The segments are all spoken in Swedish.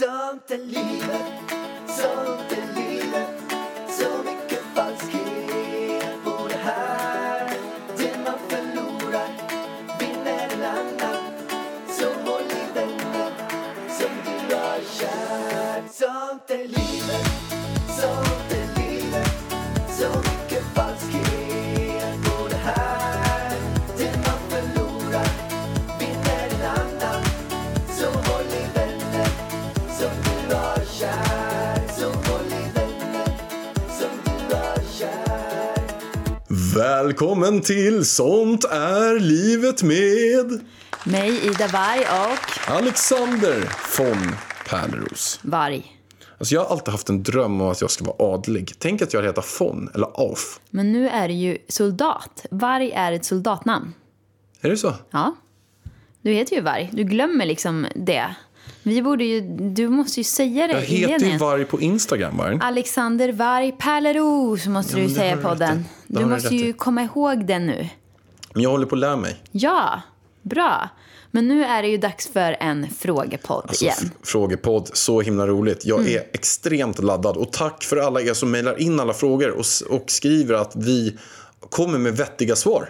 Är Välkommen till Sånt är livet med Mig, Ida Varg och Alexander von Pärleros. Varg. Alltså jag har alltid haft en dröm om att jag ska vara adlig. Tänk att jag heter von eller af. Men nu är du ju soldat. Varg är ett soldatnamn. Är det så? Ja. Du heter ju Varg. Du glömmer liksom det. Vi borde ju, du måste ju säga det Jag heter ju. Varg på Instagram, Varg. Alexander Varg Pärleros måste Ja, du säga har du måste ju komma ihåg den nu. Men jag håller på att lära mig. Ja, bra. Men nu är det ju dags för en frågepodd Alltså, igen. frågepodd, så himla roligt. Jag Mm. är extremt laddad. Och tack för alla er som mejlar in alla frågor och, och skriver att vi kommer med vettiga svar.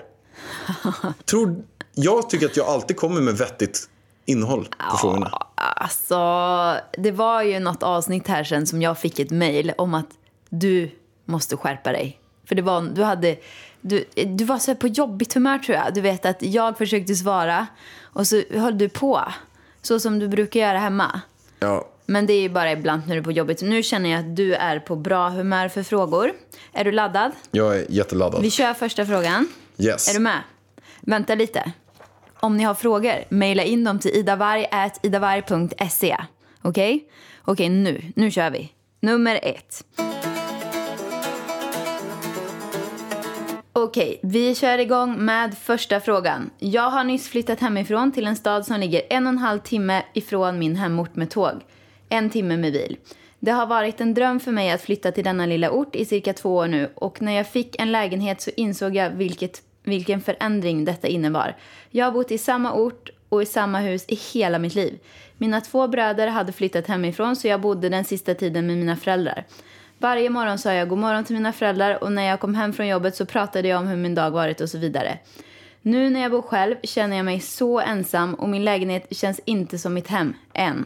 Tror, jag tycker att jag alltid kommer med vettigt innehåll på frågorna. Alltså, det var ju något avsnitt här sen som jag fick ett mejl om att du måste skärpa dig. För det var, du hade, du, du var så på jobbigt humör tror jag. Du vet att jag försökte svara och så höll du på. Så som du brukar göra hemma. Ja, Men det är ju bara ibland när du är på jobbigt. Nu känner jag att du är på bra humör för frågor. Är du laddad? jag är jätteladdad. Vi kör första frågan. Yes. Är du med? Vänta lite. Om ni har frågor, mejla in dem till idavarg.idavarg.se. Okej? Okej, nu. Nu kör vi. Nummer ett. Okej, vi kör igång med första frågan. Jag har nyss flyttat hemifrån till en stad som ligger en och en halv timme ifrån min hemort med tåg. En timme med bil. Det har varit en dröm för mig att flytta till denna lilla ort i cirka två år nu och när jag fick en lägenhet så insåg jag vilket, vilken förändring detta innebar. Jag har bott i samma ort och i samma hus i hela mitt liv. Mina två bröder hade flyttat hemifrån så jag bodde den sista tiden med mina föräldrar. Varje morgon sa jag god morgon till mina föräldrar och när jag kom hem från jobbet så pratade jag om hur min dag varit och så vidare. Nu när jag bor själv känner jag mig så ensam och min lägenhet känns inte som mitt hem, än.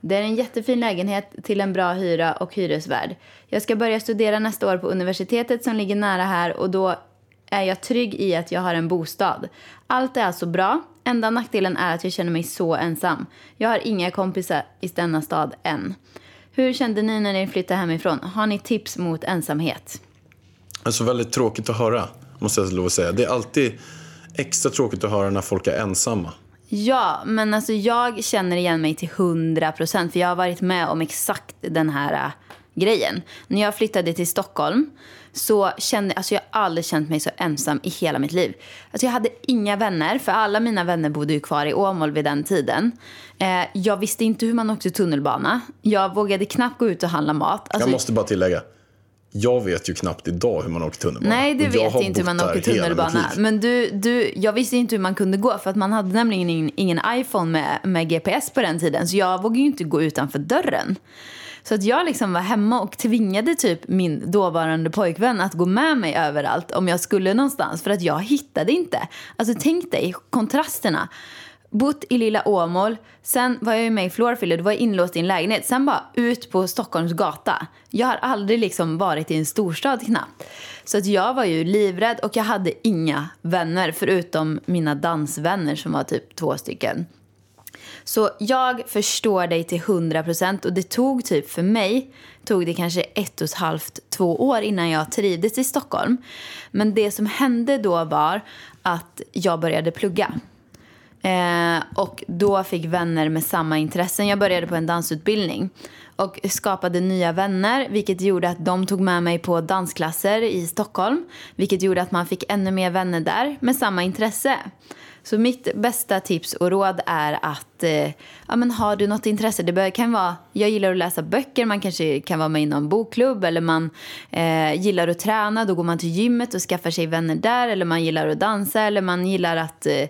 Det är en jättefin lägenhet till en bra hyra och hyresvärd. Jag ska börja studera nästa år på universitetet som ligger nära här och då är jag trygg i att jag har en bostad. Allt är alltså bra. Enda nackdelen är att jag känner mig så ensam. Jag har inga kompisar i denna stad än. Hur kände ni när ni flyttade hemifrån? Har ni tips mot ensamhet? Alltså väldigt tråkigt att höra, måste jag lov att säga. Det är alltid extra tråkigt att höra när folk är ensamma. Ja, men alltså jag känner igen mig till 100 procent. För jag har varit med om exakt den här grejen. När jag flyttade till Stockholm så kände alltså jag har aldrig känt mig så ensam i hela mitt liv. Alltså jag hade inga vänner, för alla mina vänner bodde ju kvar i Åmål vid den tiden. Eh, jag visste inte hur man åkte tunnelbana. Jag vågade knappt gå ut och handla mat. Alltså, Jag måste bara tillägga. Jag vet ju knappt idag hur man åker tunnelbana. Nej, du vet inte hur man åker tunnelbana. Men du, du, jag visste inte hur man kunde gå för att man hade nämligen ingen, ingen iPhone med, med GPS på den tiden. Så jag vågade ju inte gå utanför dörren. Så att jag liksom var hemma och tvingade typ min dåvarande pojkvän att gå med mig överallt om jag skulle någonstans. För att jag hittade inte. Alltså tänk dig kontrasterna. Bott i lilla Åmål, sen var jag ju med i Florfiller, då var jag inlåst i en lägenhet. Sen bara ut på Stockholms gata. Jag har aldrig liksom varit i en storstad knappt. Så att jag var ju livrädd och jag hade inga vänner förutom mina dansvänner som var typ två stycken. Så jag förstår dig till 100% och det tog typ för mig tog det kanske ett och ett halvt, två år innan jag trivdes i Stockholm. Men det som hände då var att jag började plugga. Eh, och då fick vänner med samma intressen. Jag började på en dansutbildning och skapade nya vänner vilket gjorde att de tog med mig på dansklasser i Stockholm. Vilket gjorde att man fick ännu mer vänner där med samma intresse. Så mitt bästa tips och råd är att eh, ja, men har du något intresse, det kan vara, jag gillar att läsa böcker, man kanske kan vara med i någon bokklubb eller man eh, gillar att träna, då går man till gymmet och skaffar sig vänner där eller man gillar att dansa eller man gillar att eh,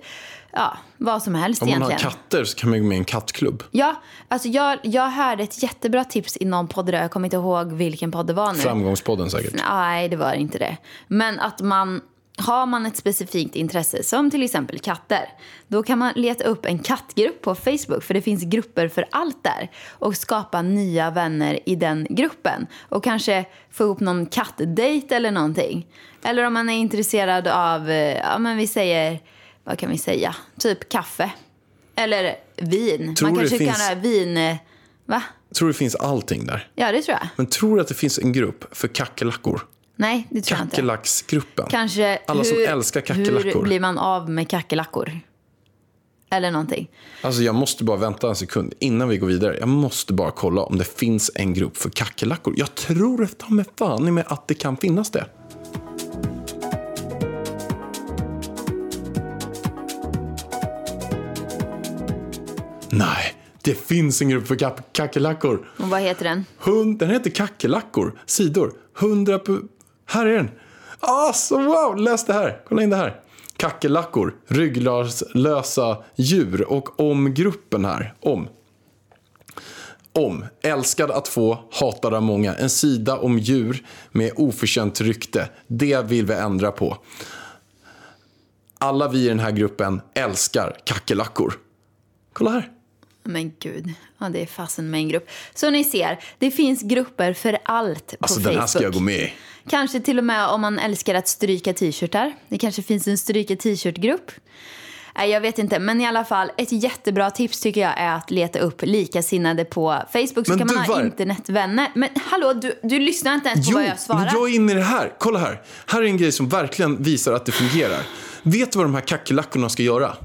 ja, vad som helst Om man egentligen. har katter så kan man gå med i en kattklubb. Ja, alltså jag, jag hörde ett jättebra tips i någon podd. Jag kommer inte ihåg vilken podd det var nu. Framgångspodden säkert. Nej, det var inte det. Men att man, har man ett specifikt intresse, som till exempel katter, då kan man leta upp en kattgrupp på Facebook, för det finns grupper för allt där, och skapa nya vänner i den gruppen. Och kanske få ihop någon kattdate eller någonting. Eller om man är intresserad av, eh, ja men vi säger, vad kan vi säga, typ kaffe. Eller vin. Tror man kanske finns- kan ha vin, eh, va? Tror det finns allting där. Ja, det tror jag. Men tror du att det finns en grupp för kackerlackor? Nej, det tror jag inte. Kackerlacksgruppen. Kanske Alla som älskar kackerlackor. Hur blir man av med kackerlackor? Eller någonting. Alltså jag måste bara vänta en sekund innan vi går vidare. Jag måste bara kolla om det finns en grupp för kackerlackor. Jag tror ta med fan i mig att det kan finnas det. Nej, det finns en grupp för kack- kackerlackor. Och vad heter den? Hund, den heter Kackerlackor. Sidor. 100 pu- här är den. Alltså wow, läs det här. Kolla in det här. Kackerlackor, ryggradslösa djur och om gruppen här. Om. Om. Älskad att få, hatad av många. En sida om djur med oförtjänt rykte. Det vill vi ändra på. Alla vi i den här gruppen älskar kackerlackor. Kolla här. Men gud, ja, det är fasen med en grupp. Så ni ser, det finns grupper för allt på Alltså Facebook. den här ska jag gå med i. Kanske till och med om man älskar att stryka t-shirtar. Det kanske finns en stryka t-shirt-grupp. Nej, jag vet inte. Men i alla fall, ett jättebra tips tycker jag är att leta upp likasinnade på Facebook. Så Men kan man du, ha var- internetvänner. Men hallå, du, du lyssnar inte ens på Jo, vad jag svarar. men jag är inne i det här. Kolla här. Här är en grej som verkligen visar att det fungerar. Vet du vad de här kackerlackorna ska göra?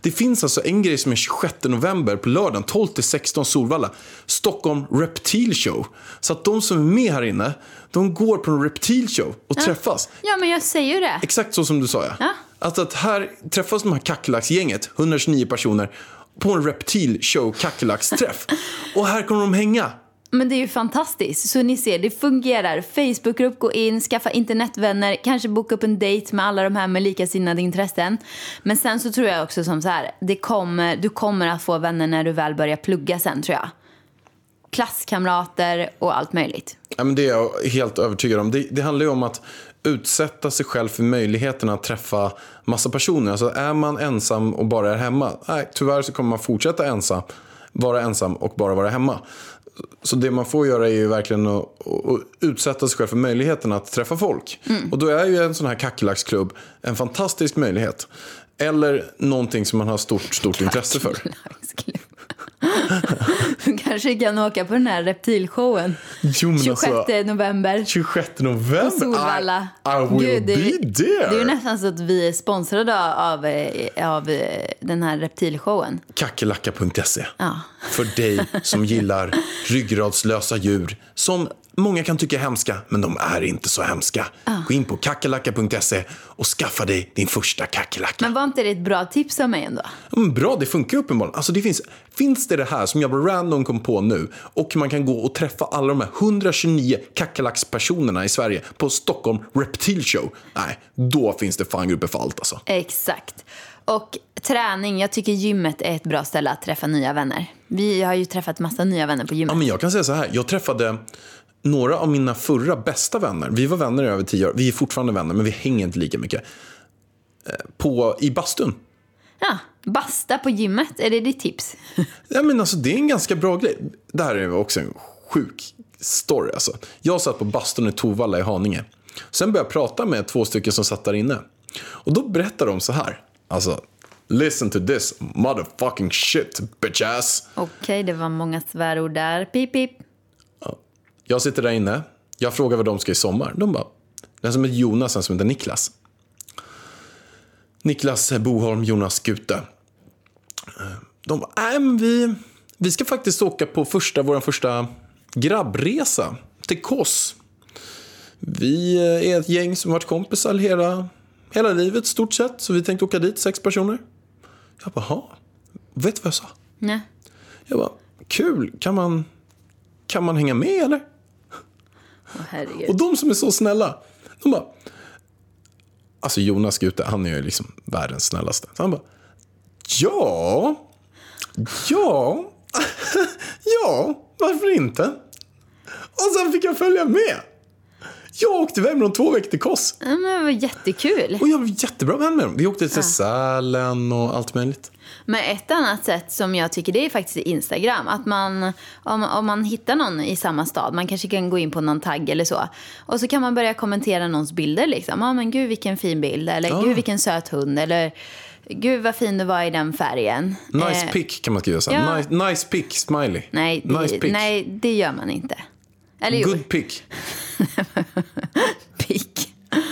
Det finns alltså en grej som är 26 november på lördagen 12-16 Solvalla. Stockholm Reptil Show. Så att de som är med här inne, de går på en Reptil Show och träffas. Ja, men jag säger ju det. Exakt så som du sa ja. Ja. Alltså att här träffas de här kackerlacksgänget, 129 personer, på en Reptil Show kackerlacksträff. och här kommer de hänga. Men det är ju fantastiskt. Så ni ser, det fungerar. Facebookgrupp, gå in, skaffa internetvänner, kanske boka upp en dejt med alla de här med likasinnade intressen. Men sen så tror jag också som så här, det kommer, du kommer att få vänner när du väl börjar plugga sen tror jag. Klasskamrater och allt möjligt. Ja, men det är jag helt övertygad om. Det, det handlar ju om att utsätta sig själv för möjligheten att träffa massa personer. Alltså är man ensam och bara är hemma, nej, tyvärr så kommer man fortsätta ensam, vara ensam och bara vara hemma. Så det man får göra är ju verkligen att, att utsätta sig själv för möjligheten att träffa folk. Och då är ju en sån här kackerlacksklubb en fantastisk möjlighet. Eller någonting som man har stort, stort intresse för. Du kanske kan åka på den här reptilshowen. Jo, men 26 alltså, november. 26 november. På Solvalla. I, I will Gud, det, är- be there. det är ju nästan så att vi är sponsrade av, eh, av eh, den här reptilshowen. Kackerlacka.se. Ja. För dig som gillar ryggradslösa djur som många kan tycka är hemska, men de är inte så hemska. Gå in på kackerlacka.se och skaffa dig din första kackerlacka. Men var inte det ett bra tips av mig ändå? Mm, bra, det funkar uppenbarligen. Alltså det finns, finns det det här som jag bara random kom på nu och man kan gå och träffa alla de här 129 kackerlackspersonerna i Sverige på Stockholm Reptil Show. Nej, då finns det fan grupper för allt alltså. Exakt. Och träning, jag tycker gymmet är ett bra ställe att träffa nya vänner. Vi har ju träffat massa nya vänner på gymmet. Ja, men jag kan säga så här. Jag träffade några av mina förra bästa vänner. Vi var vänner i över tio år. Vi är fortfarande vänner, men vi hänger inte lika mycket. Eh, På, I bastun. Ja, basta på gymmet, är det ditt tips? Ja, men alltså, det är en ganska bra grej. Det här är också en sjuk story. Alltså. Jag satt på bastun i Tovalla i Haninge. Sen började jag prata med två stycken som satt där inne. Och då berättade de så här. Alltså, listen to this motherfucking shit, bitch ass. Okej, det var många svärord där. Pip, pip. Jag sitter där inne. Jag frågar vad de ska i sommar. De bara, den som heter Jonas, en som heter Niklas. Niklas Boholm, Jonas Gute. De bara, nej men vi, vi ska faktiskt åka på första, vår första grabbresa till Kos. Vi är ett gäng som varit kompisar hela, hela livet stort sett. Så vi tänkte åka dit, sex personer. Jag bara, "Jaha. vet du vad jag sa? Nej. Jag bara, kul, kan man, kan man hänga med eller? Herregud. Och de som är så snälla, de bara... Alltså Jonas Gute, han är ju liksom världens snällaste. Så han bara, Ja. Ja. ja, varför inte? Och sen fick jag följa med. Jag åkte iväg med dem två veckor till Kos. Ja, men det var jättekul. Och jag var jättebra vän med dem. Vi åkte till Sälen och allt möjligt. Men ett annat sätt som jag tycker det är faktiskt Instagram. Att man, om, om man hittar någon i samma stad, man kanske kan gå in på någon tagg eller så. Och så kan man börja kommentera någons bilder liksom. Ja men gud vilken fin bild. Eller Ja. gud vilken söt hund. Eller gud vad fin du var i den färgen. Nice Eh, pic kan man skriva så. ja. Nice, nice pic, smiley. Nej, det, nice pic. nej, det gör man inte. Eller jo, Good pic. pick.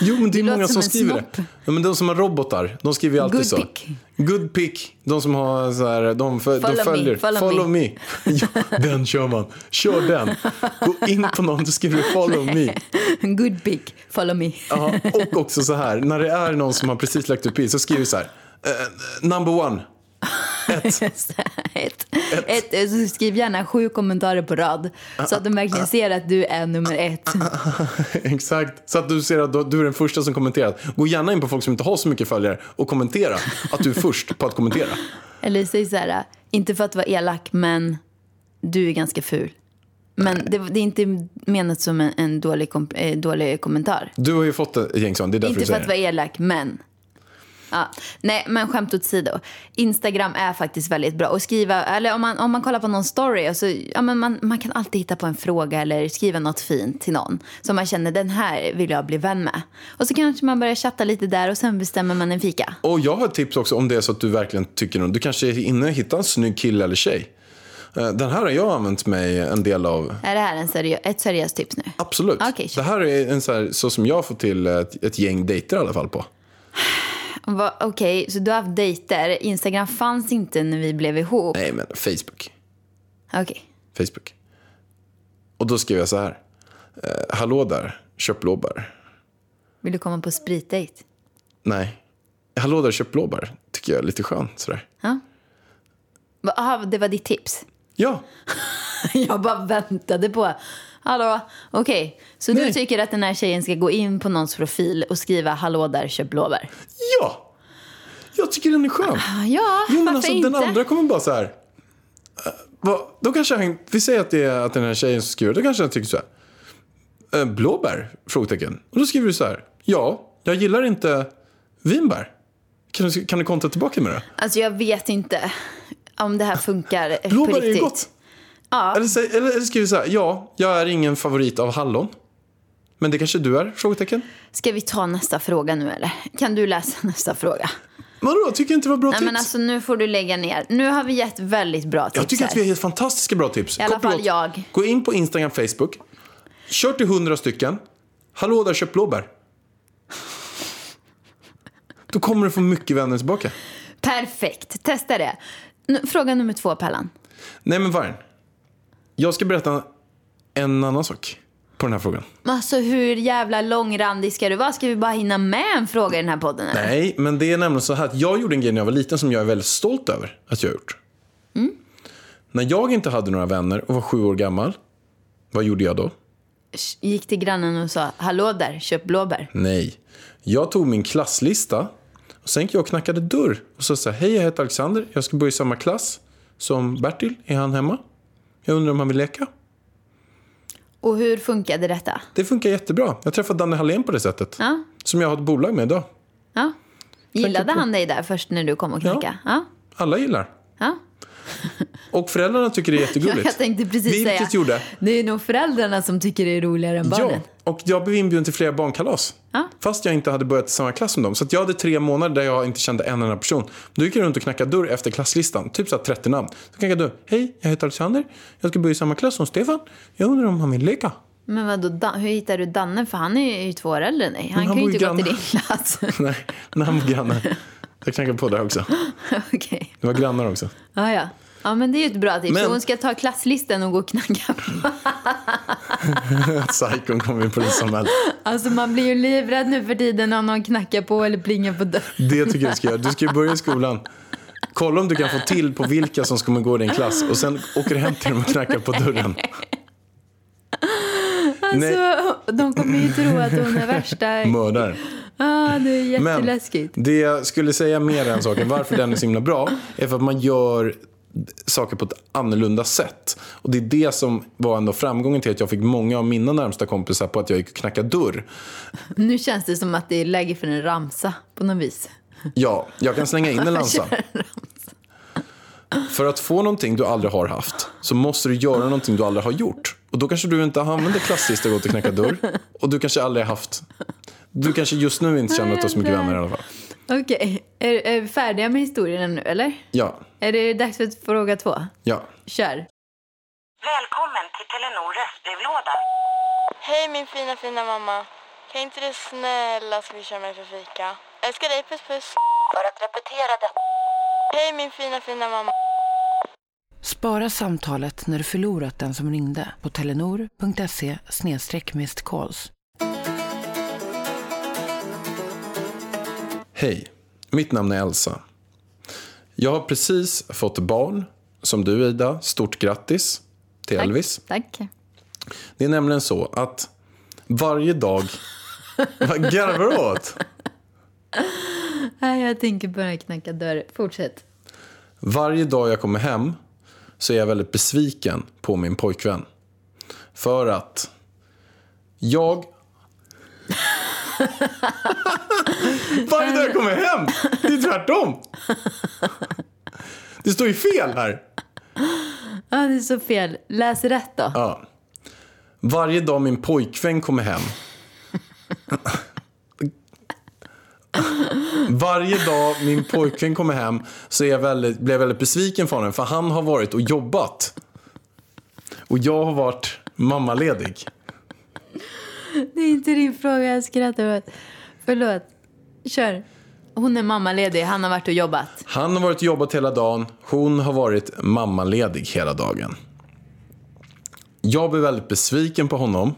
Jo, men det är Det många låter som som skriver snopp. det. Ja, men de som har robotar, de skriver ju alltid Good så. pic. Good pic. De som har så här, de, Follow de me, följer. follow me. ja, den kör man. Kör den. Gå in på någon, och skriver follow me. Good pick, follow me. Ja, och också så här, när det är någon som har precis lagt upp bild så skriver vi så här. eh, number one. Ett. ett. Ett. så skriv gärna sju kommentarer på rad. Så att de verkligen ser att du är nummer ett. Exakt. Så att du ser att du- är den första som kommenterat. Gå gärna in på folk som inte har så mycket följare och kommentera att du är först på att kommentera. Eller säg så här, inte för att vara elak, men du är ganska ful. Men det, det är inte menat som en, en dålig, kom, eh, dålig kommentar. Du har ju fått ett gäng sånt, det är därför Inte du för säger att det. vara elak, men... Ja. Nej, men skämt åsido. Instagram är faktiskt väldigt bra. Och skriva, eller om man, om man kollar på någon story, och så, ja, men man, man kan alltid hitta på en fråga eller skriva något fint till någon. Som man känner, den här vill jag bli vän med. Och så kanske man börjar chatta lite där och sen bestämmer man en fika. Och jag har ett tips också om det är så att du verkligen tycker någon. Du kanske är inne och hittar en snygg kille eller tjej. Eh, Den här har jag använt mig en del av. Är det här en seriö- ett seriöst tips nu? Absolut. Okej, det här är en så, här, så som jag får till ett, ett gäng dejter i alla fall på. Okej, så du har haft dejter. Instagram fanns inte när vi blev ihop. Nej, men Facebook. Okej. Facebook. Och då skrev jag så här. Eh, Hallå där, köp blåbär. Vill du komma på spritdejt? Nej. Hallå där, köp blåbär. Tycker jag är lite skön sådär. Ja. Aha, det var ditt tips? Ja, Jag bara väntade på... Hallå? Okej, så du Nej. tycker att den här tjejen ska gå in på någons profil och skriva hallå där, köp blåbär? ja. Jag tycker den är skön. Ja, Jo, men alltså, inte? den andra kommer bara så här. vad- då kanske han, vi säger att det är att den här tjejen som skriver, då kanske han tycker så här. eh, blåbär? Frågetecken. Och då skriver du så här. Ja, jag gillar inte vinbär. Kan du, kan du kontra tillbaka med det? Alltså jag vet inte om det här funkar eh, på Blåbär är riktigt. ju gott. Ja, Eller, eller, eller skriver så här. Ja, jag är ingen favorit av hallon. Men det kanske du är? Frågetecken. ska vi ta nästa fråga nu eller? Kan du läsa nästa fråga? Vadå, tycker inte det var bra Nej tips? men alltså nu får du lägga ner. Nu har vi gett väldigt bra tips Jag tycker här. att vi har gett fantastiska bra tips. I alla och fall gott. jag. Gå in på Instagram, Facebook. Kör till hundra stycken. Hallå där, köp blåbär. Då kommer du få mycket vänner tillbaka. Perfekt, testa det. Nu, fråga nummer två Pallan. Nej men Vargen. Jag ska berätta en annan sak på den här frågan. Alltså hur jävla långrandig ska du vara? Ska vi bara hinna med en fråga i den här podden eller? Nej, men det är nämligen så här att jag gjorde en grej när jag var liten som jag är väldigt stolt över att jag har gjort. När jag inte hade några vänner och var sju år gammal, vad gjorde jag då? Gick till grannen och sa hallå där, köp blåbär. Nej. Jag tog min klasslista och sen gick jag och knackade dörr och sa så här, hej jag heter Alexander, jag ska börja i samma klass som Bertil, är han hemma? Jag undrar om han vill leka? Och hur funkade detta? Det funkar jättebra. Jag träffade Danne Hallén på det sättet. Ja. Som jag har ett bolag med idag. Ja. Gillade han dig där först när du kom och knackade? Ja. Alla gillar. ja. Och föräldrarna tycker det är jättegulligt. Jag tänkte precis Vilket säga, gjorde? det är nog föräldrarna som tycker det är roligare än barnen. Ja, och jag blev inbjuden till flera barnkalas. Ja. Fast jag inte hade börjat i samma klass som dem. Så att jag hade tre månader där jag inte kände en enda person. Då gick jag runt och knackade dörr efter klasslistan. Typ så här 30 namn. Så knackade jag dörr. Hej, jag heter Alexander. Jag ska börja i samma klass som Stefan. Jag undrar om han vill leka. Men vadå, Dan- hur hittar du Danne? För han är ju två år äldre än dig. Han, han kan ju bor inte gå till din klass. Nej, han var granne. Jag knackade på där också. Okej. Det var grannar också. Ja, ja. Ja, men det är ju ett bra tips. Men- Så hon ska ta klasslistan och gå och knacka på. Psykon kom in polisanmäld. Alltså man blir ju livrädd nu för tiden om någon knackar på eller plingar på dörren. Det tycker jag du ska göra. Du ska ju börja i skolan. Kolla om du kan få till på vilka som kommer gå i din klass. Och sen åker du hem till dem och knackar på dörren. Nej, Alltså, de kommer ju tro att hon är värsta... mördare. Ah, det är Men jätteläskigt. det jag skulle säga mer än saken, varför den är så himla bra, är för att man gör saker på ett annorlunda sätt. Och det är det som var ändå framgången till att jag fick många av mina närmsta kompisar på att jag gick och knackade dörr. Nu känns det som att det är läge för en ramsa på något vis. Ja, jag kan slänga in en ramsa. För att få någonting du aldrig har haft så måste du göra någonting du aldrig har gjort. Och då kanske du inte använder klassiskt att gå till knacka dörr. Och du kanske aldrig har haft... Du kanske just nu inte känner att du har så mycket vänner i alla fall. Okej, är, är vi färdiga med historien nu eller? Ja, Är det dags för fråga två? ja. Kör. Välkommen till Telenor röstbrevlåda. Hej min fina fina mamma. Kan inte du snälla swisha mig för fika? Älskar dig, puss puss. För att repetera detta. Hej min fina fina mamma. Spara samtalet när du förlorat den som ringde på telenor.se calls. Hej, mitt namn är Elsa. Jag har precis fått barn, som du Ida. Stort grattis till Elvis. Tack. Det är nämligen så att varje dag... Vad garvar du åt? Nej, jag tänker börja knacka dörr. Fortsätt. Varje dag jag kommer hem så är jag väldigt besviken på min pojkvän. För att jag... Varje dag jag kommer hem! Det är tvärtom! Det står ju fel här. Ja, det är så fel. Läs rätt då. Ja. Varje dag min pojkvän kommer hem. Varje dag min pojkvän kommer hem så är jag väldigt, blir jag väldigt besviken på honom. För han har varit och jobbat. Och jag har varit mammaledig. Det är inte din fråga, jag skrattar åt. Förlåt. Kör. Hon är mammaledig, han har varit och jobbat. Han har varit och jobbat hela dagen. Hon har varit mammaledig hela dagen. Jag blir väldigt besviken på honom.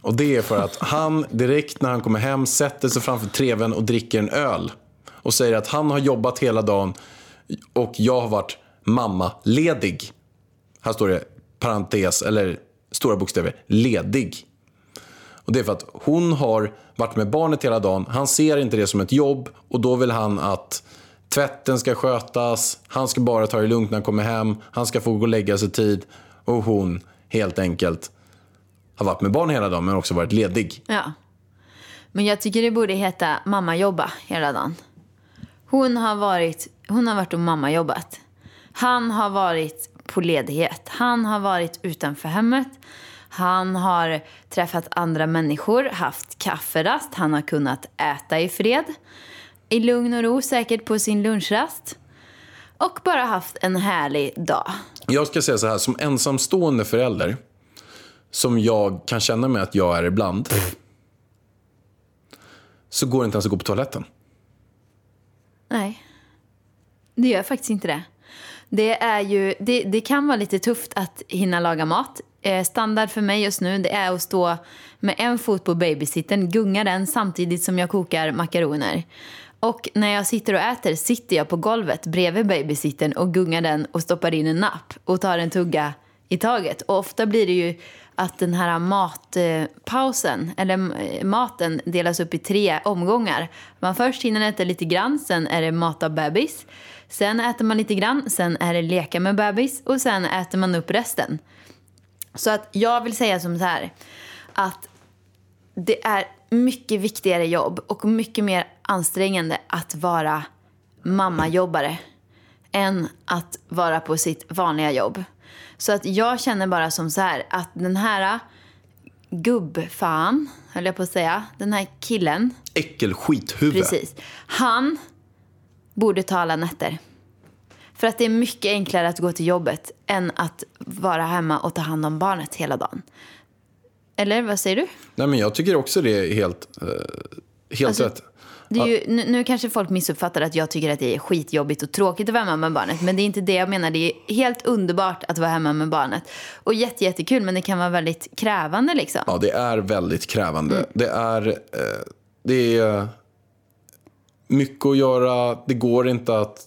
Och det är för att han direkt när han kommer hem sätter sig framför tvn och dricker en öl. Och säger att han har jobbat hela dagen och jag har varit mammaledig. Här står det parentes, eller stora bokstäver, ledig. Och det är för att hon har varit med barnet hela dagen. Han ser inte det som ett jobb och då vill han att tvätten ska skötas. Han ska bara ta det lugnt när han kommer hem. Han ska få gå och lägga sig tid. Och hon helt enkelt har varit med barn hela dagen men också varit ledig. Ja. Men jag tycker det borde heta mamma jobba hela dagen. Hon har varit, hon har varit och mamma jobbat. Han har varit på ledighet. Han har varit utanför hemmet. Han har träffat andra människor, haft kafferast. Han har kunnat äta i fred. I lugn och ro, säkert på sin lunchrast. Och bara haft en härlig dag. Jag ska säga så här, som ensamstående förälder som jag kan känna mig att jag är ibland så går det inte ens att gå på toaletten. Nej, det gör faktiskt inte det. Det, är ju, det, det kan vara lite tufft att hinna laga mat. Eh, standard för mig just nu det är att stå med en fot på babysittern, gunga den samtidigt som jag kokar makaroner. Och när jag sitter och äter sitter jag på golvet bredvid babysittern och gungar den och stoppar in en napp och tar en tugga i taget. Och ofta blir det ju att den här matpausen, eller eh, maten, delas upp i tre omgångar. Man först hinner äta lite grann, sen är det mata bebis. Sen äter man lite grann, sen är det leka med bebis och sen äter man upp resten. Så att jag vill säga som så här, att det är mycket viktigare jobb och mycket mer ansträngande att vara mammajobbare än att vara på sitt vanliga jobb. Så att jag känner bara som så här att den här gubbfan, höll jag på att säga, den här killen, Äckelskithuvud. precis, han borde ta alla nätter. För att det är mycket enklare att gå till jobbet än att vara hemma och ta hand om barnet hela dagen. Eller vad säger du? Nej, men jag tycker också det är helt, eh, helt Alltså, rätt. Ju, nu, nu kanske folk missuppfattar att jag tycker att det är skitjobbigt och tråkigt att vara hemma med barnet. Men det är inte det jag menar. Det är helt underbart att vara hemma med barnet. Och jätte, jättekul, men det kan vara väldigt krävande liksom. Ja, det är väldigt krävande. Mm. Det är, eh, det är mycket att göra. Det går inte att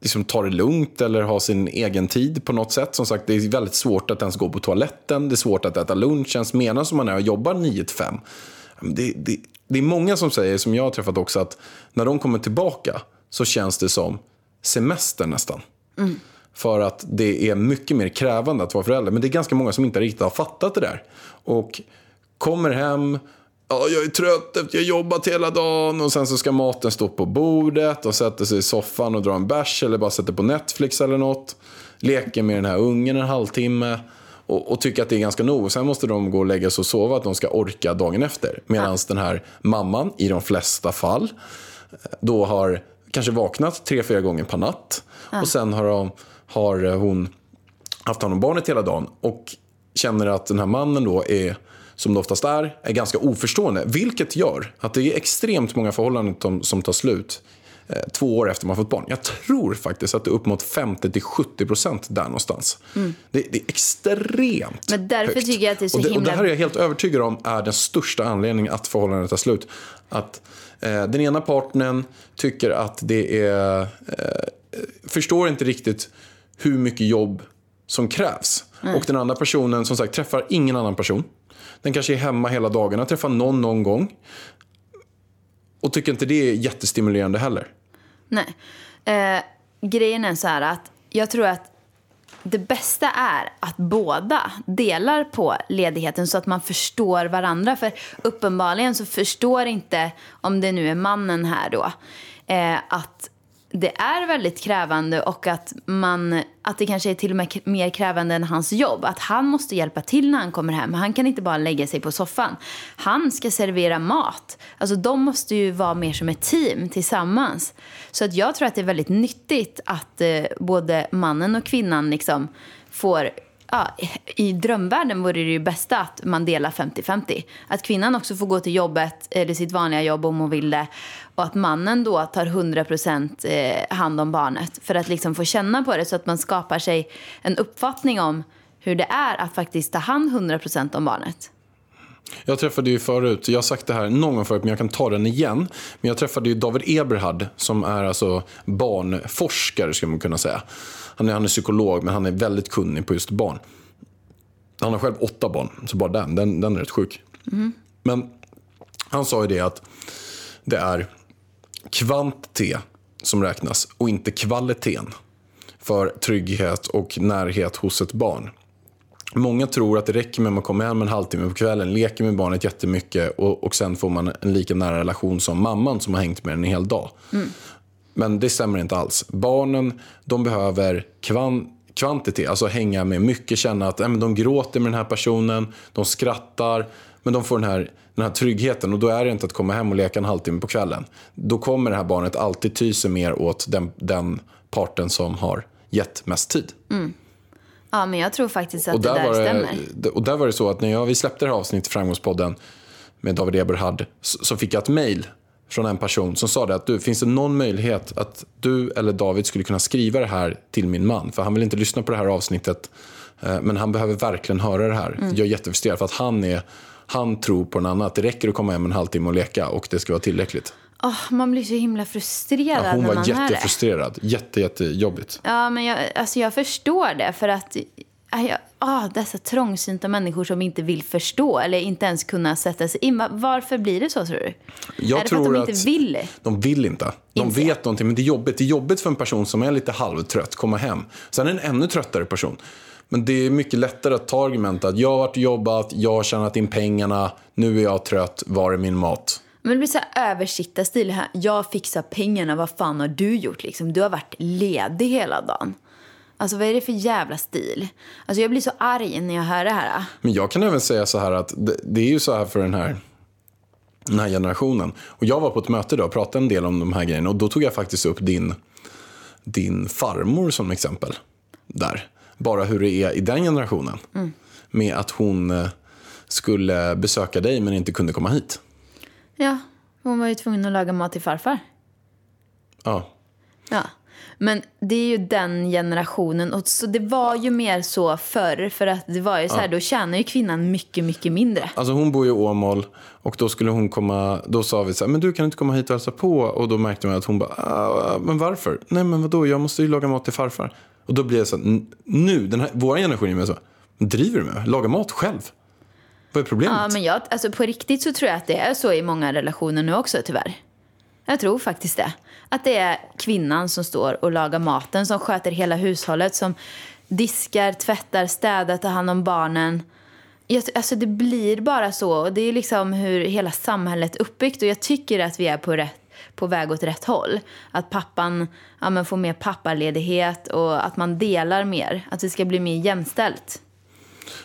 liksom, ta det lugnt eller ha sin egen tid på något sätt. Som sagt, det är väldigt svårt att ens gå på toaletten. Det är svårt att äta lunch ens medan som man är och jobbar 9 till 5. Det, det, det är många som säger, som jag har träffat också, att när de kommer tillbaka så känns det som semester nästan. För att det är mycket mer krävande att vara förälder. Men det är ganska många som inte riktigt har fattat det där. Och kommer hem, ja, jag är trött efter jag jobbat hela dagen och sen så ska maten stå på bordet och sätter sig i soffan och drar en bärs eller bara sätter på Netflix eller något. Leker med den här ungen en halvtimme och, och tycker att det är ganska nog. Sen måste de gå och lägga sig och sova att de ska orka dagen efter. Medan den här mamman, i de flesta fall, då har kanske vaknat tre, fyra gånger per natt. Och sen har, de, har hon haft hand om barnet hela dagen och känner att den här mannen då är, som det oftast är, är ganska oförstående. Vilket gör att det är extremt många förhållanden som, tar slut eh, två år efter man fått barn. Jag tror faktiskt att det är upp mot 50-70% där någonstans. Det, det är extremt Men därför högt. tycker jag att det är så och det, Och himla- det här är jag helt övertygad om är den största anledningen att förhållandet tar slut. Att eh, den ena partnern tycker att det är... Eh, förstår inte riktigt hur mycket jobb som krävs. Och den andra personen som sagt träffar ingen annan person. Den kanske är hemma hela dagarna, träffar någon någon gång. Och tycker inte det är jättestimulerande heller. Nej. Eh, grejen är så här att jag tror att det bästa är att båda delar på ledigheten så att man förstår varandra. För uppenbarligen så förstår inte, om det nu är mannen här då, eh, att det är väldigt krävande och att, man, att det kanske är till och med mer krävande än hans jobb. Att han måste hjälpa till när han kommer hem. Han kan inte bara lägga sig på soffan. Han ska servera mat. Alltså de måste ju vara mer som ett team tillsammans. Så att jag tror att det är väldigt nyttigt att eh, både mannen och kvinnan liksom får Ja, I drömvärlden vore det ju bästa att man delar 50-50. Att kvinnan också får gå till jobbet, eller sitt vanliga jobb om hon vill det. Och att mannen då tar 100% eh, hand om barnet. För att liksom få känna på det så att man skapar sig en uppfattning om hur det är att faktiskt ta hand 100% om barnet. Jag träffade ju förut, jag har sagt det här någon gång förut men jag kan ta den igen. Men jag träffade ju David Eberhard som är alltså barnforskare skulle man kunna säga. Han är, han är psykolog men han är väldigt kunnig på just barn. Han har själv åtta barn, så bara den, den, den är rätt sjuk. Men han sa ju det att det är kvantitet som räknas och inte kvaliteten för trygghet och närhet hos ett barn. Många tror att det räcker med att man kommer hem en halvtimme på kvällen, leker med barnet jättemycket och, och sen får man en lika nära relation som mamman som har hängt med den en hel dag. Men det stämmer inte alls. Barnen de behöver kvan, kvantitet, alltså hänga med mycket, känna att äh, men de gråter med den här personen, de skrattar, men de får den här, den här tryggheten. Och då är det inte att komma hem och leka en halvtimme på kvällen. Då kommer det här barnet alltid ty sig mer åt den, den parten som har gett mest tid. Ja, men jag tror faktiskt att Och det där, där var stämmer. det, och där var det så att när jag, vi släppte det här avsnittet i Framgångspodden med David Eberhard så, så fick jag ett mejl från en person som sa det att du, finns det någon möjlighet att du eller David skulle kunna skriva det här till min man? För han vill inte lyssna på det här avsnittet eh, men han behöver verkligen höra det här. Jag är jättefrustrerad för att han, är, han tror på annan. Att det räcker att komma hem en halvtimme och leka och det ska vara tillräckligt. Åh, man blir så himla frustrerad Ja, hon när var man hör det. jättefrustrerad. Jätte, jättejobbigt. Ja, men jag, alltså jag förstår det. För att jag, ah, dessa trångsynta människor som inte vill förstå eller inte ens kunna sätta sig in. Va- Varför blir det så, tror du? Jag är det för att de inte att- vill? De vill inte. De Inse. vet någonting, men det är jobbigt. Det är jobbigt för en person som är lite halvtrött komma hem. Sen är det en ännu tröttare person. Men det är mycket lättare att ta argumentet att jag har varit och jobbat, jag har tjänat in pengarna, nu är jag trött, var är min mat? Men det blir så här översittarstil här. Jag fixar pengarna, vad fan har du gjort liksom? Du har varit ledig hela dagen. Alltså vad är det för jävla stil? Alltså jag blir så arg när jag hör det här. Men jag kan även säga så här att det, det är ju så här för den här, den här generationen. Och jag var på ett möte idag och pratade en del om de här grejerna och då tog jag faktiskt upp din, din farmor som exempel. Där. Bara hur det är i den generationen. Med att hon eh, skulle besöka dig men inte kunde komma hit. Ja, hon var ju tvungen att laga mat till farfar. Ja. Ja. Men det är ju den generationen. Och så det var ju mer så förr. För att det var ju så här, då tjänar ju kvinnan mycket, mycket mindre. Alltså hon bor i Åmål och då skulle hon komma, då sa vi så här, men du kan inte komma hit och hälsa på. Och då märkte man att hon bara, "Ah, men varför? Nej men vadå, jag måste ju laga mat till farfar. Och då blir jag så här, nu, den här, vår generation är med så, driver du med mig? Laga mat själv. Vad är problemet? Ja, men jag, alltså på riktigt så tror jag att det är så i många relationer nu också tyvärr. Jag tror faktiskt det. Att det är kvinnan som står och lagar maten, som sköter hela hushållet, som diskar, tvättar, städar, tar hand om barnen. Jag, alltså det blir bara så. Och det är liksom hur hela samhället är uppbyggt. Och jag tycker att vi är på, rätt, på väg åt rätt håll. Att pappan ja, men får mer pappaledighet och att man delar mer. Att det ska bli mer jämställt.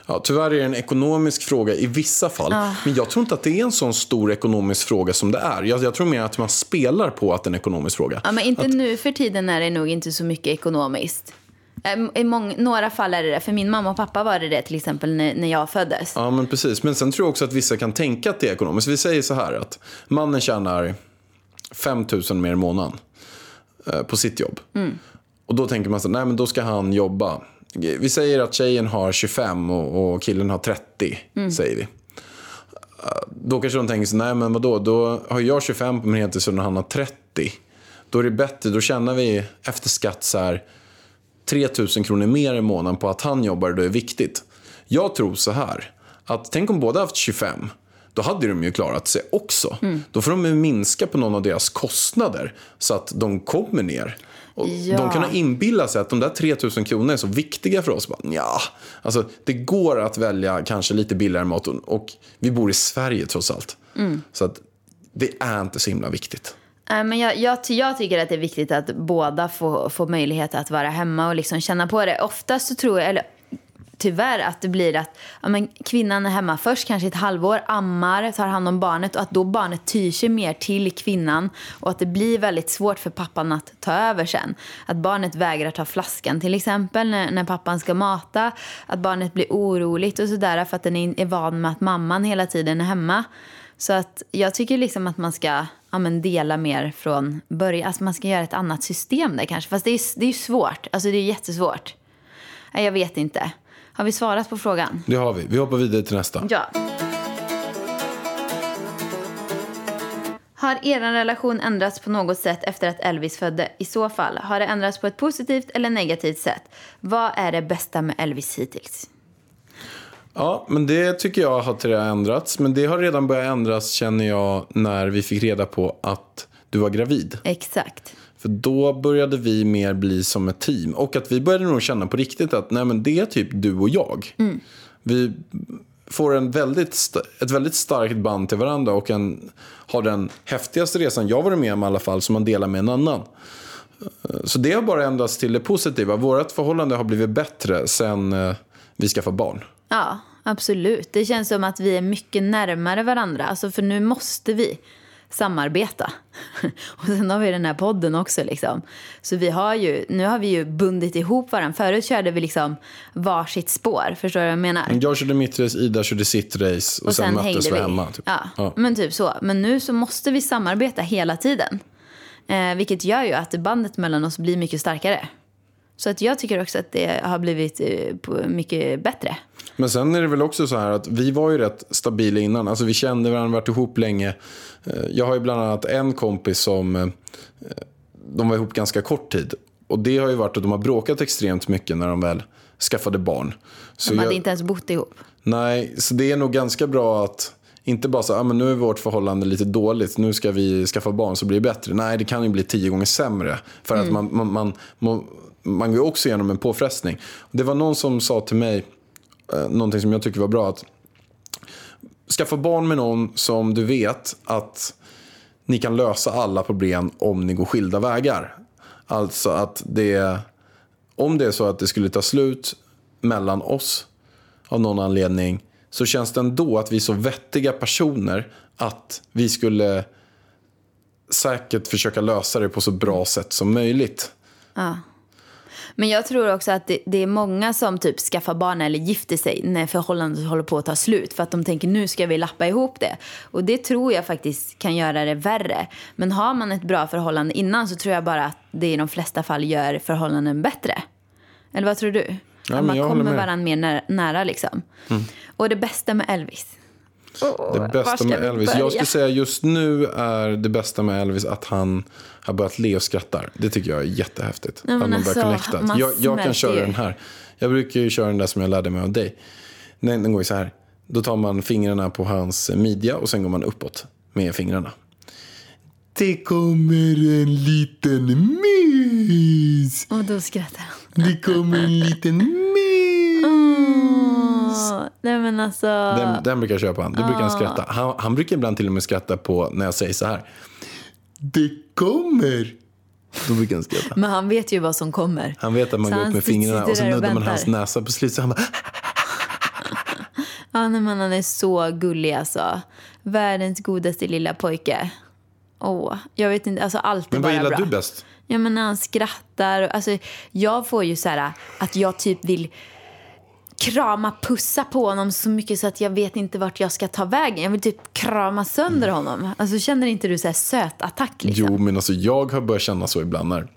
Ja, tyvärr är det en ekonomisk fråga i vissa fall. Men jag tror inte att det är en sån stor ekonomisk fråga som det är. Jag, jag tror mer att man spelar på att det är en ekonomisk fråga. Ja, men inte nu för tiden är det nog inte så mycket ekonomiskt. I mång, några fall är det det. För min mamma och pappa var det det till exempel när, när jag föddes. Ja, men precis. Men sen tror jag också att vissa kan tänka att det är ekonomiskt. Vi säger så här att mannen tjänar 5 000 mer i månaden eh, på sitt jobb. Och då tänker man så nej men då ska han jobba. Vi säger att tjejen har 25 och, och killen har 30, säger vi. Eh, Då kanske de tänker så nej men vadå, då har jag 25 på min heltidslön och han har 30. Då är det bättre, då tjänar vi efter skatt så här 3 000 kronor mer i månaden på att han jobbar det är viktigt. Jag tror så här, att tänk om båda haft 25, då hade de ju klarat sig också. Då får de ju minska på någon av deras kostnader så att de kommer ner. Ja. De kan ha inbillat sig att de där 3 000 kronor är så viktiga för oss. Bara, Ja, alltså, det går att välja kanske lite billigare mat och, vi bor i Sverige trots allt. Så att det är inte så himla viktigt. Nej, men jag, jag, jag tycker att det är viktigt att båda får, får möjlighet att vara hemma och liksom känna på det. Oftast så tror jag, eller tyvärr, att det blir att ja, men kvinnan är hemma först, kanske ett halvår, ammar, tar hand om barnet och att då barnet tyr sig mer till kvinnan och att det blir väldigt svårt för pappan att ta över sen. Att barnet vägrar ta flaskan till exempel när, när pappan ska mata. Att barnet blir oroligt och sådär för att den är, van med att mamman hela tiden är hemma. Så att jag tycker liksom att man ska ja, men dela mer från början. Alltså man ska göra ett annat system där kanske. Fast det är, det är ju svårt. Alltså det är jättesvårt. Nej, jag vet inte. Har vi svarat på frågan? Det har vi. Vi hoppar vidare till nästa. Ja. Har er relation ändrats på något sätt efter att Elvis födde? I så fall, har det ändrats på ett positivt eller negativt sätt? Vad är det bästa med Elvis hittills? Ja, men det tycker jag har ändrats. Men det har redan börjat ändras känner jag när vi fick reda på att du var gravid. Exakt. För då började vi mer bli som ett team. Och att vi började nog känna på riktigt att nej, men det är typ du och jag. Vi får en väldigt, ett väldigt starkt band till varandra och en, har den häftigaste resan jag varit med om i alla fall som man delar med en annan. Så det har bara ändrats till det positiva. Vårt förhållande har blivit bättre sen eh, vi skaffade barn. Ja, absolut. Det känns som att vi är mycket närmare varandra. Alltså, för nu måste vi samarbeta. Och sen har vi den här podden också. Liksom. Så vi har ju, nu har vi ju bundit ihop varandra. Förut körde vi liksom varsitt spår. Förstår du vad jag menar? Jag körde mitt race, Ida körde sitt race och, sen, möttes vi hemma. Typ. Ja, Ja. men typ så. Men nu så måste vi samarbeta hela tiden. Eh, vilket gör ju att bandet mellan oss blir mycket starkare. Så att jag tycker också att det har blivit eh, mycket bättre. Men sen är det väl också så här att vi var ju rätt stabila innan. Alltså vi kände varandra, varit ihop länge. Eh, Jag har ju bland annat en kompis som eh, de var ihop ganska kort tid. Och det har ju varit att de har bråkat extremt mycket när de väl skaffade barn. Så De hade jag- inte ens bott ihop. Nej, så det är nog ganska bra att inte bara säga ah, men nu är vårt förhållande lite dåligt, nu ska vi skaffa barn så blir det bättre. Nej, det kan ju bli tio gånger sämre. För att man, man, man, man, går ju också igenom en påfrestning. Det var någon som sa till mig, eh, någonting som jag tycker var bra, att skaffa barn med någon som du vet att ni kan lösa alla problem om ni går skilda vägar. Alltså att det, om det är så att det skulle ta slut mellan oss av någon anledning så känns det ändå att vi är så vettiga personer att vi skulle säkert försöka lösa det på så bra sätt som möjligt. Men jag tror också att det, det är många som typ skaffar barn eller gifter sig när förhållandet håller på att ta slut. För att de tänker nu ska vi lappa ihop det. Och det tror jag faktiskt kan göra det värre. Men har man ett bra förhållande innan så tror jag bara att det i de flesta fall gör förhållanden bättre. Eller vad tror du? Ja, att man kommer varandra mer nära, nära liksom. Och det bästa med Elvis. Åh, Det bästa med vi Elvis. börja? Jag skulle säga just nu är det bästa med Elvis att han har börjat le och skrattar. Det tycker jag är jättehäftigt. men att man börjar alltså, connecta. man Jag, jag kan köra ju. den här. Jag brukar ju köra den där som jag lärde mig av dig. Den, den går ju så här. Då tar man fingrarna på hans midja och sen går man uppåt med fingrarna. Det kommer en liten mus. Och då skrattar han. Det kommer en liten mus. Nej men alltså. Den, den brukar jag köpa. Då brukar han skratta. Han, han brukar ibland till och med skratta på när jag säger så här. Det kommer. Då brukar han skratta. Men han vet ju vad som kommer. Han vet att man Så går upp med fingrarna och så nuddar man hans näsa på slutet. Han bara, Ja, nej, men han är så gullig alltså. Världens godaste lilla pojke. Åh, jag vet inte, alltså allt är men vad bara gillar bra. du bäst? Ja, men när han skrattar. Alltså, jag får ju så här att jag typ vill krama, pussa på honom så mycket så att jag vet inte vart jag ska ta vägen. Jag vill typ krama sönder honom. Alltså känner inte du så här söt attack liksom? Jo, men alltså jag har börjat känna så ibland när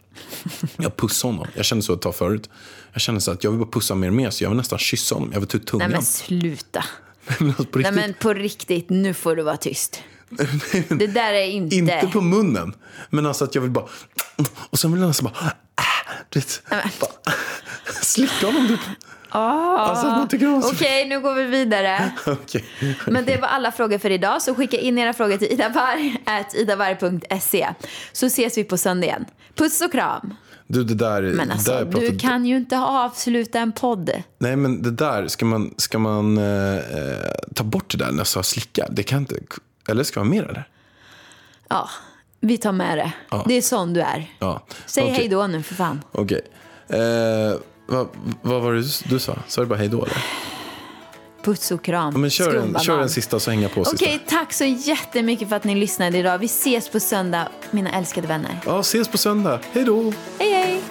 jag pussar honom. Jag kände så ett tag förut. Jag kände så att jag vill bara pussa mer och mer så jag vill nästan kyssa honom. Jag vill ta ut tungan. Nej men sluta. Men alltså, på Nej riktigt. men på riktigt, nu får du vara tyst. Det där är inte... Inte på munnen. Men alltså att jag vill bara... Och sen vill jag nästan bara... Äh, du vet, bara slicka honom typ. Alltså att man tycker om så... Okej, nu går vi vidare. Okej. Men det var alla frågor för idag. Så skicka in era frågor till idavarg.idavarg.se. Så ses vi på söndag igen. Puss och kram. Du, det där... Men det alltså, där pratar- du kan ju inte avsluta en podd. Nej, men det där, ska man, ska man eh, eh, ta bort det där när jag sa slicka? Det kan inte... Eller ska man mer eller? Ja, vi tar med det. Ja. Det är sån du är. Ja. Säg Okej. hej då nu för fan. Okej. Eh, vad, vad var det du sa? Sa du bara hej då eller? Puss och kram. Ja, men kör, en, kör en sista så hänger jag på sista. Okej, tack så jättemycket för att ni lyssnade idag. Vi ses på söndag, mina älskade vänner. Ja, ses på söndag. Hej då! Hej, hej!